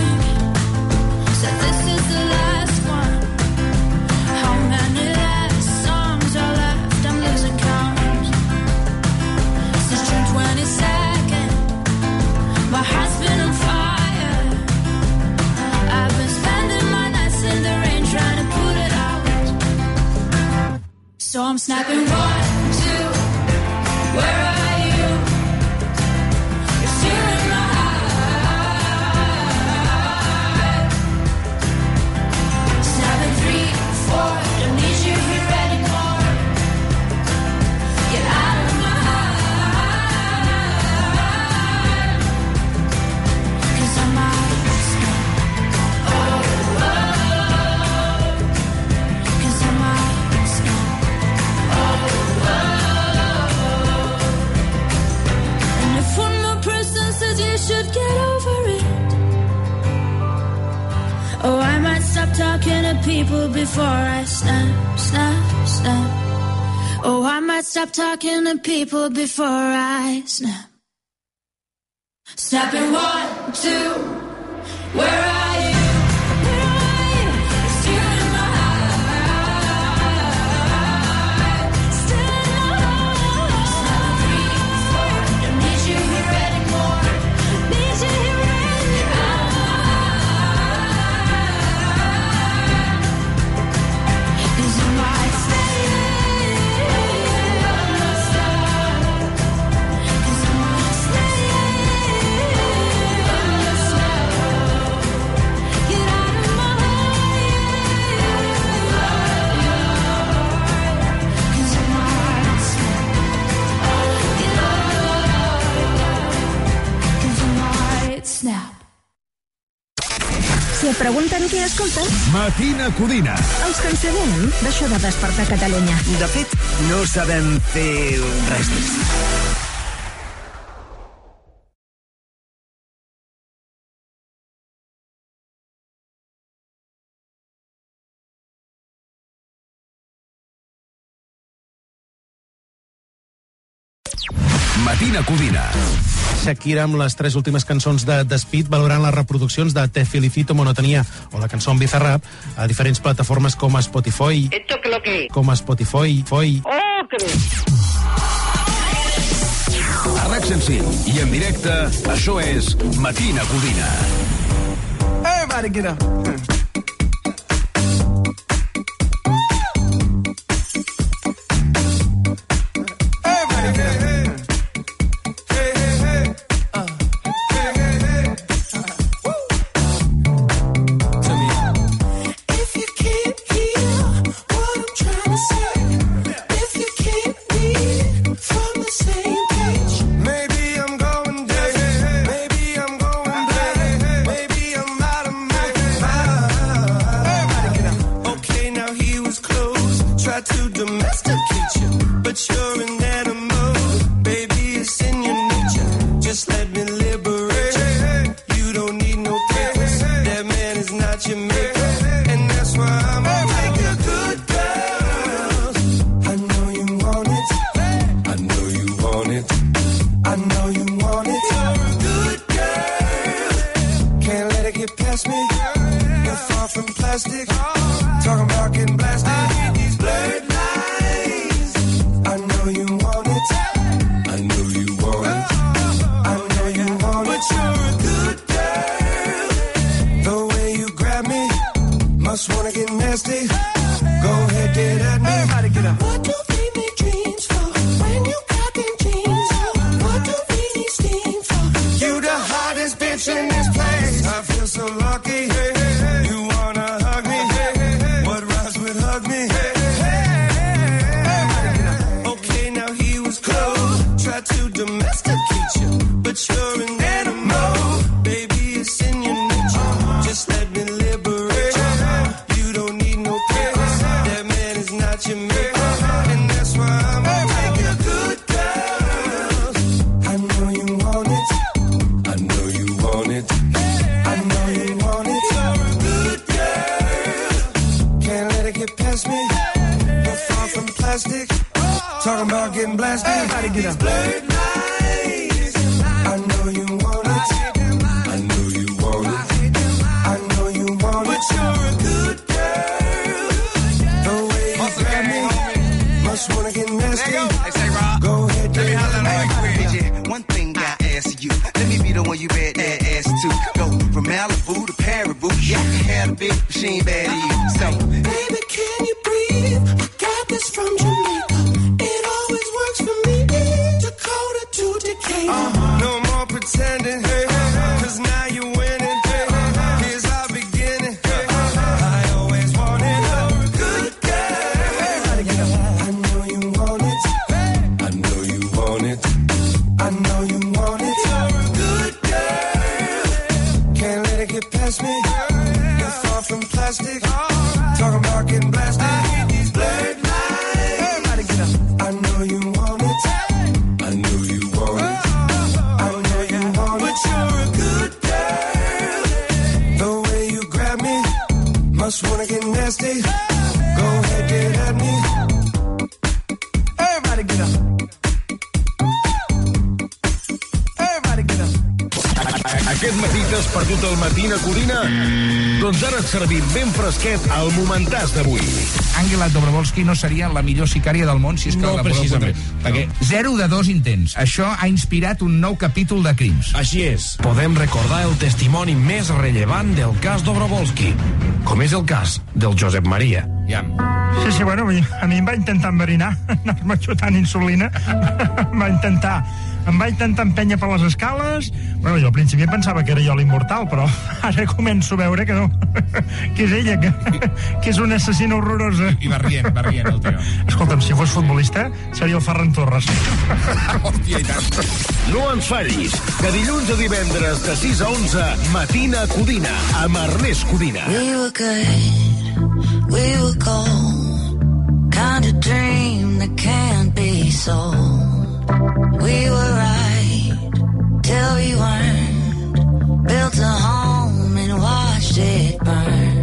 To people before I snap. Si et pregunten què escoltes, Matina Codina. els que ens seguim d'això de despertar Catalunya. De fet, no sabem fer res més. Matina Codina. Shakira amb les tres últimes cançons de Despit valorant les reproduccions de Te Felicito Monotonía o la cançó en Bizarrap a diferents plataformes com a Spotify, ¿Esto qué es lo que com a Spotify, Foi, ¡Oh, qué bien! A RAC 105 i en directe, això és Matina Codina. Everybody get up. plastic fet servir ben fresquet al momentàs d'avui. Angela Dobrovolski no seria la millor sicària del món si és que no, la precisament. Poder... Perquè... Zero de dos intents. Això ha inspirat un nou capítol de crims. Així és. Podem recordar el testimoni més rellevant del cas Dobrovolski, com és el cas del Josep Maria. Ja. Sí, sí, bueno, a mi em va intentar enverinar, anar-me xutant insulina. va intentar em va intentar empènyer per les escales. Bueno, jo al principi pensava que era jo l'immortal, però ara començo a veure que no. que és ella, que, que és una assassina horrorosa. I, i va rient, va rient el tio. Escolta'm, si fos futbolista, seria el Ferran Torres. Hòstia, i tant. No ens fallis, que dilluns a divendres de 6 a 11, Matina Codina, amb Ernest Codina. We were good, we were cold, kind of dream that can't be sold. We were till we weren't. Built a home and watched it burn.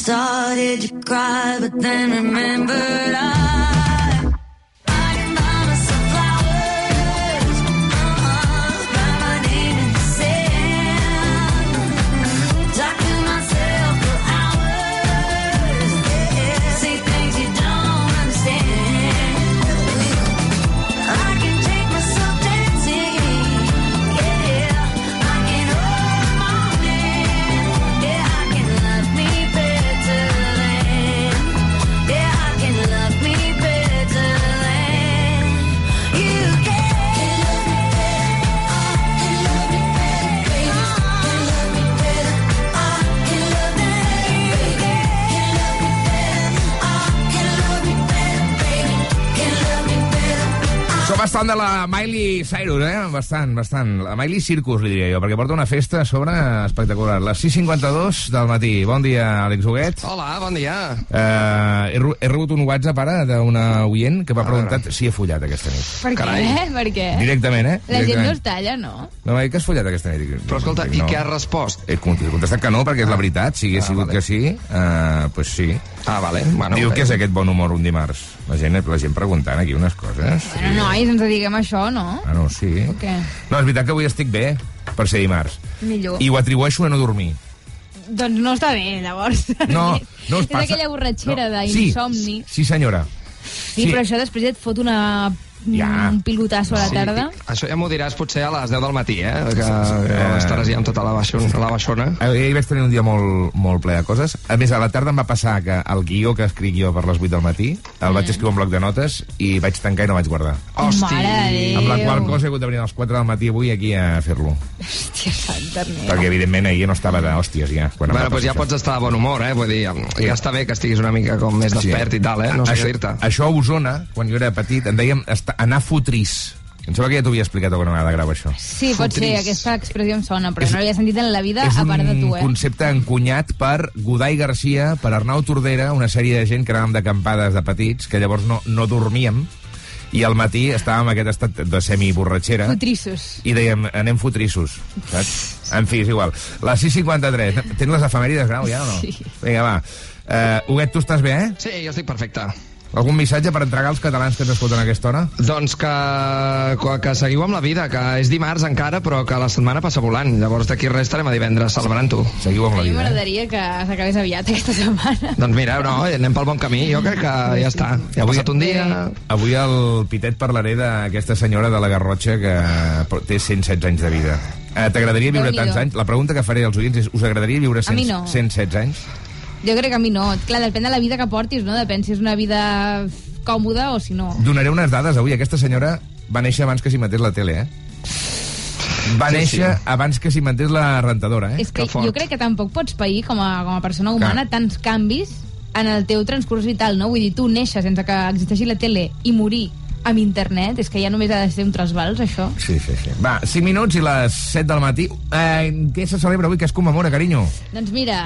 Started to cry, but then remembered I. bastant de la Miley Cyrus, eh? Bastant, bastant. La Miley Circus, li diria jo, perquè porta una festa a sobre espectacular. Les 6.52 del matí. Bon dia, Àlex Huguet. Hola, bon dia. Uh, he, he rebut un WhatsApp ara d'una oient que m'ha preguntat si he follat aquesta nit. Per què? Per què? Directament, eh? La gent no Directament. es talla, no? No m'ha dit que has follat aquesta nit. Però escolta, i què has respost? He cont- he contestat que no, perquè és la veritat. Si hagués Ah, sigut vale. que sí, uh, pues sí. Ah, vale. Bueno, Diu que és aquest bon humor un dimarts. La gent, la gent preguntant aquí unes coses. Bueno, nois, ens diguem això, no? Ah, no, sí. O què? No, és veritat que avui estic bé per ser dimarts. Millor. I ho atribueixo a no dormir. Doncs no està bé, llavors. No, no us És passa... aquella borratxera No. d'insomni. Sí, sí, senyora. Sí, però això després et fot una... Ja. un pilotasso a la Sí, tarda. Això ja m'ho diràs potser a les 10 del matí, eh? Que, que estaràs ja amb tota la baixona. La baixona. Ahir vaig tenir un dia molt, molt ple de coses. A més, a la tarda em va passar que el guió que escric jo per les 8 del matí el vaig escriure en bloc de notes i vaig tancar i no vaig guardar. Hosti. Mare de Déu. Amb la qual cosa he hagut de venir a les 4 del matí avui aquí a fer-lo. Hòstia santa meva. Perquè, evidentment, ahir no estava d'hòsties ja. Quan Bueno, doncs ja pots estar de bon humor, eh? Vull dir, ja està bé que estiguis una mica com més despert i tal, eh? No sé això, dir-te. això a Osona, quan jo era petit, en dèiem esta- anar fotrís. Em sembla que ja t'ho havia explicat alguna vegada, grava això. Sí, pot ser, aquesta expressió em sona, però no l'havia sentit en la vida és a un part de tu, eh? concepte encunyat per Godai Garcia, per Arnau Tordera, una sèrie de gent que anàvem d'acampades de petits, que llavors no, no dormíem, i al matí estàvem en aquest estat de semi-borratxera, Fotrissos. i dèiem, anem fotrissos, saps? En fi, és igual. Les 6.53. Tens les efemèrides, Grau, ja o no? Sí. Vinga, va. Uh, Huguet, tu estàs bé, eh? Sí, jo estic perfecte. Algun missatge per entregar als catalans que ens escolten a aquesta hora? Doncs que, que, que seguiu amb la vida, que és dimarts encara, però que la setmana passa volant. Llavors d'aquí res estarem a divendres celebrant-ho. Seguiu amb A mi m'agradaria que s'acabés aviat aquesta setmana. Doncs mira, no, anem pel bon camí. Jo crec que ja està. Ja ha passat un dia... Avui al Pitet parlaré d'aquesta senyora de la Garrotxa que té 116 anys de vida. Eh, T'agradaria viure tants anys? La pregunta que faré als oients és, us agradaria viure A mi 100, no. 116 anys? Jo crec que a mi no. Clar, depèn de la vida que portis, no? Depèn si és una vida còmoda o si no. Donaré unes dades avui. Aquesta senyora va néixer abans que s'hi matés la tele, eh? Va Sí, néixer sí. abans que s'hi matés la rentadora, eh? És que jo crec que tampoc pots pair com a, com a persona humana tants canvis en el teu transcurs vital, no? Vull dir, tu néixer sense que existeixi la tele i morir amb internet, és que ja només ha de ser un trasbals, això. Sí, sí, sí. Va, 5 minuts i les 7 del matí. Eh, què se celebra avui? Què es commemora, carinyo? Doncs mira...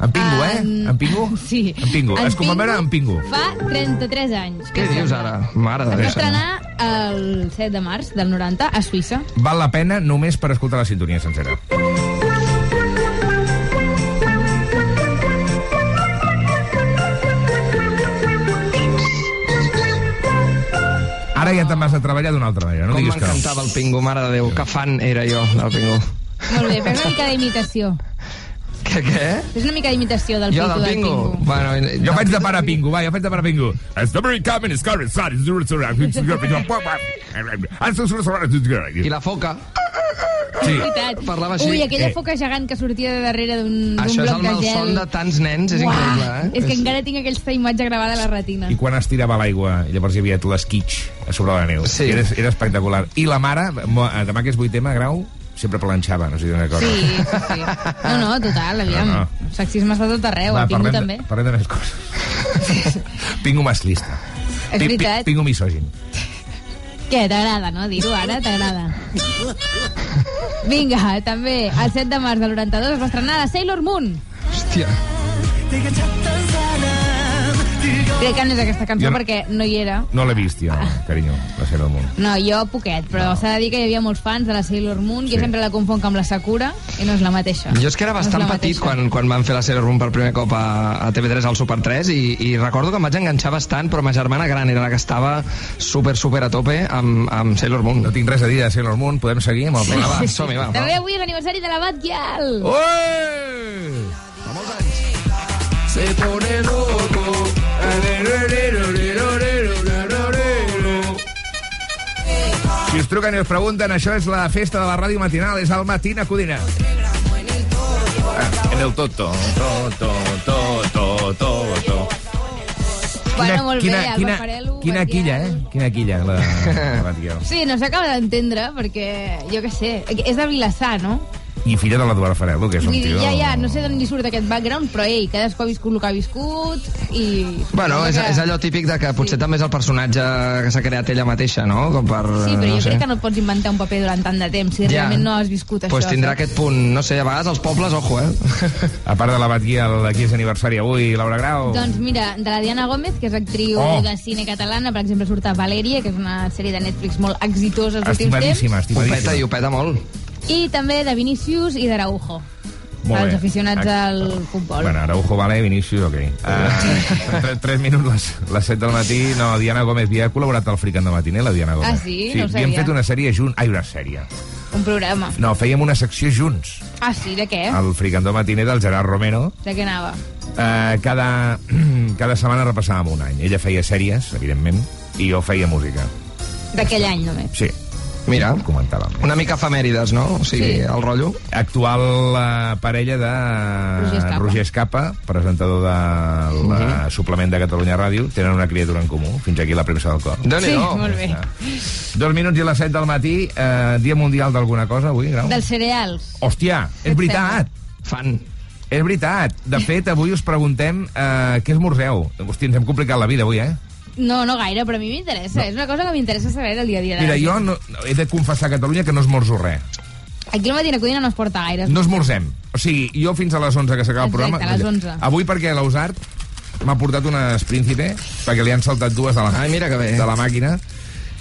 En Pingo, eh? En- En Pingo? Sí. En Pingo. Es commemora en Pingo. Fa 33 anys. Què dius ara? Mare de Es va Déu. estrenar el 7 de març del 90 a Suïssa. Val la pena només per escoltar la sintonia sencera. Ara ja te'n vas a treballar d'una altra manera, no Com diguis que no. m'encantava el Pingo, mare de Déu. Que fan era jo, del Pingo. Molt bé, fes una mica d'imitació. Què, què? Fes una mica d'imitació del Jo pico del del Pingo? Pingo. Bueno, Jo faig de pare Pingo, va, jo faig de pare Pingo. I la foca? Sí. Veritat. Parlava així. Ui, aquella Eh. foca gegant que sortia de darrere d'un d'un Això és bloc el de malson gel. de tants nens, és Uah, increïble, eh? És que encara tinc aquesta imatge gravada a la retina. I quan es tirava l'aigua, llavors hi havia l'esquitx a sobre la neu. Sí. Era, era espectacular. I la mare, demà que és vuitema, Grau, sempre planxava, no sé si te'n recordes. Sí, sí, sí. No, no, total, aviam. No, no. El sexisme està tot arreu, Va, el Pingo parlem, també. De, parlem de més coses. Pingo masclista. És veritat. Pingo misògin. Què, t'agrada, no? Dir-ho ara, t'agrada. Vinga, també, el 7 de març del 92 es va estrenar la Sailor Moon. Hòstia. Crec que no és aquesta cançó jo, perquè no hi era. No l'he vist, ja, carinyo, la Sailor Moon. No, jo poquet, però no. s'ha de dir que hi havia molts fans de la Sailor Moon, sí. jo sempre la confonc amb la Sakura, i no és la mateixa. Jo és que era bastant no petit quan, quan van fer la Sailor Moon per primer cop a, a TV3, al Super 3, i, i recordo que em vaig enganxar bastant, però ma germana gran era la que estava super, super a tope amb, amb Sailor Moon. No tinc res a dir de Sailor Moon, podem seguir amb el programa? Sí, sí, sí. Som-hi, va. També avui és l'aniversari de la Batgirl! Ué! Fa molts anys. Se pone loco. Si us truquen i us pregunten, això és la festa de la ràdio matinal, és el Matina Codina. Ah, en el toto, toto, toto, toto. Bueno, molt quina, bé, quina, Bafarelo, quina quilla, eh? Quina quilla, la, la Batgirl. Sí, no s'acaba d'entendre, perquè, jo què sé, és de Vilassar, no? I filla de l'Eduard Farelo, que és un dir, tio... ja, ja, no sé d'on li surt aquest background, però ei, cadascú ha viscut el que ha viscut i... Bueno, és, que... és allò típic de que potser també és el personatge que s'ha creat ella mateixa, no? Com per, Sí, però no jo sé. crec que no et pots inventar un paper durant tant de temps si Ja. realment no has viscut això. pues tindrà saps? aquest punt, no sé, a vegades els pobles, ojo, eh? A part de la Batgirl, aquí és aniversari avui, Laura Grau. Doncs mira, de la Diana Gómez, que és actriu Oh. de cine catalana, per exemple, surt a Valeria, que és una sèrie de Netflix molt exitosa els últims temps. Estimadíssima, Ho peta estimadíssima. i ho peta molt. I també de Vinícius i d'Araujo. Molt Els bé. aficionats al futbol. Bueno, Araujo vale, Vinicius, ok. Uh, tres, tres minuts, les, les 7 del matí. No, Diana Gómez havia col·laborat al Fricant de Matiner, la Diana Gómez. Ah, sí? Sí, No ho havíem sabia. fet una sèrie junts. Ai, una sèrie. Un programa. No, fèiem una secció junts. Ah, sí? De què? El Fricandó Matiner del Gerard Romero. De què anava? Uh, cada, cada setmana repassàvem un any. Ella feia sèries, evidentment, i jo feia música. D'aquell any, només. Sí. Mira, comentàvem. Una mica efemèrides, no? O sigui, Sí. el rotllo. Actual uh, parella de Roger Escapa. Roger Escapa, presentador del uh, suplement de Catalunya Ràdio. Tenen una criatura en comú. Fins aquí la premsa del cor. Sí, molt bé. Dos minuts i les 7 del matí. Eh, dia mundial d'alguna cosa avui, Grau? Dels cereals. Hòstia, és veritat. Fan. És veritat. De fet, avui us preguntem eh, què esmorzeu. Hòstia, ens hem complicat la vida avui, eh? No, no gaire, però a mi m'interessa. És una cosa que m'interessa saber del dia a dia. de Mira, jo no, no, he de confessar a Catalunya que no esmorzo res. Aquí al Matina Codina no es porta gaire. No esmorzem. O sigui, jo fins a les 11 que s'acaba el Exacte, programa... a les 11. Avui perquè l'Ausart m'ha portat unes príncipe, perquè li han saltat dues de la, Ai, mira que bé. de la màquina,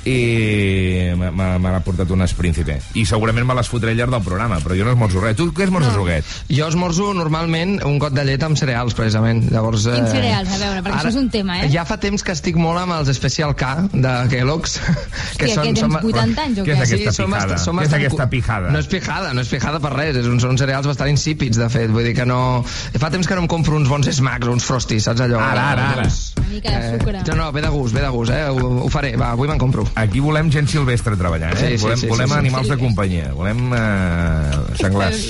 i m'ha- m'ha m'ha portat unes príncipe. I segurament me les fotré al llarg del programa, però jo no esmorzo res. Tu què esmorzes, no. Roquet? Jo esmorzo normalment un got de llet amb cereals, precisament. Llavors, eh, Quins cereals? A veure, perquè això és un tema, eh? Ja fa temps que estic molt amb els Special K de Kellogg's. Hòstia, què, tens 80 anys o Què és què? aquesta són pijada? són Què és aquesta pijada? No és pijada, no és pijada per res. És un, són cereals bastant insípids, de fet. Vull dir que no... Fa temps que no em compro uns bons Smacks o uns Frosties, saps allò? Ara, ara, ara. Una mica de sucre. no, no, ve de gust, ve de gust, eh? Ho, ho faré, va, avui me'n compro. Aquí volem gent silvestre treballant, eh? Sí, sí, volem sí, volem sí, sí. animals de companyia, volem eh, senglars.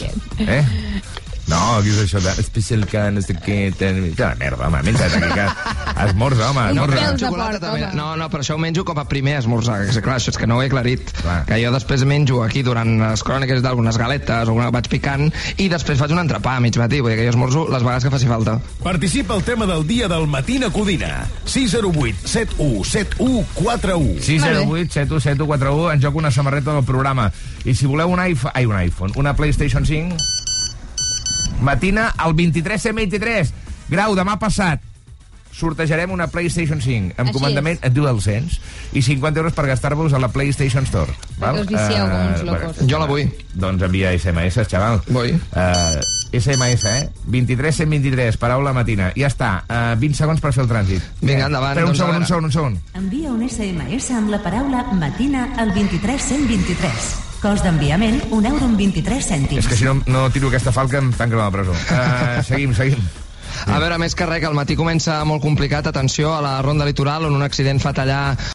Eh? No, què és això de especial que no sé què... ten- Que la merda, home, menja't aquí que esmorza, home, No, esmorza. però xocolata també. No, no, però això ho menjo com a primer esmorzar. Que, clar, això és que no ho he aclarit. Clar. Que jo després menjo aquí durant les cròniques d'algunes galetes, alguna vaig picant, i després faig un entrepà a mig matí. Vull dir que jo esmorzo les vegades que faci falta. Participa al tema del dia del Matina Codina. 608 71 71 41. 608 71 7141 en joc una samarreta del programa. I si voleu un iPhone, ai, un iPhone, una PlayStation 5, matina al 23 123. Grau, demà passat sortejarem una PlayStation 5 amb Així comandament a DualSense i 50 euros per gastar-vos a la PlayStation Store. Perquè us vicieu com uns Eh, locos. Jo la vull. Doncs envia SMS, xaval. Vull. Uh, SMS, eh? 23 123, paraula matina. Ja està. Uh, 20 segons per fer el trànsit. Vinga, endavant, Espera, un doncs, segon, un segon, un segon. Envia un SMS amb la paraula matina al 23123. Cost d'enviament, un euro amb 23 cèntims. És que si no, no tiro aquesta falca em tanquen a la presó. Uh, seguim, seguim. A veure, més que res, que el matí comença molt complicat. Atenció a la ronda litoral, on un accident fa tallar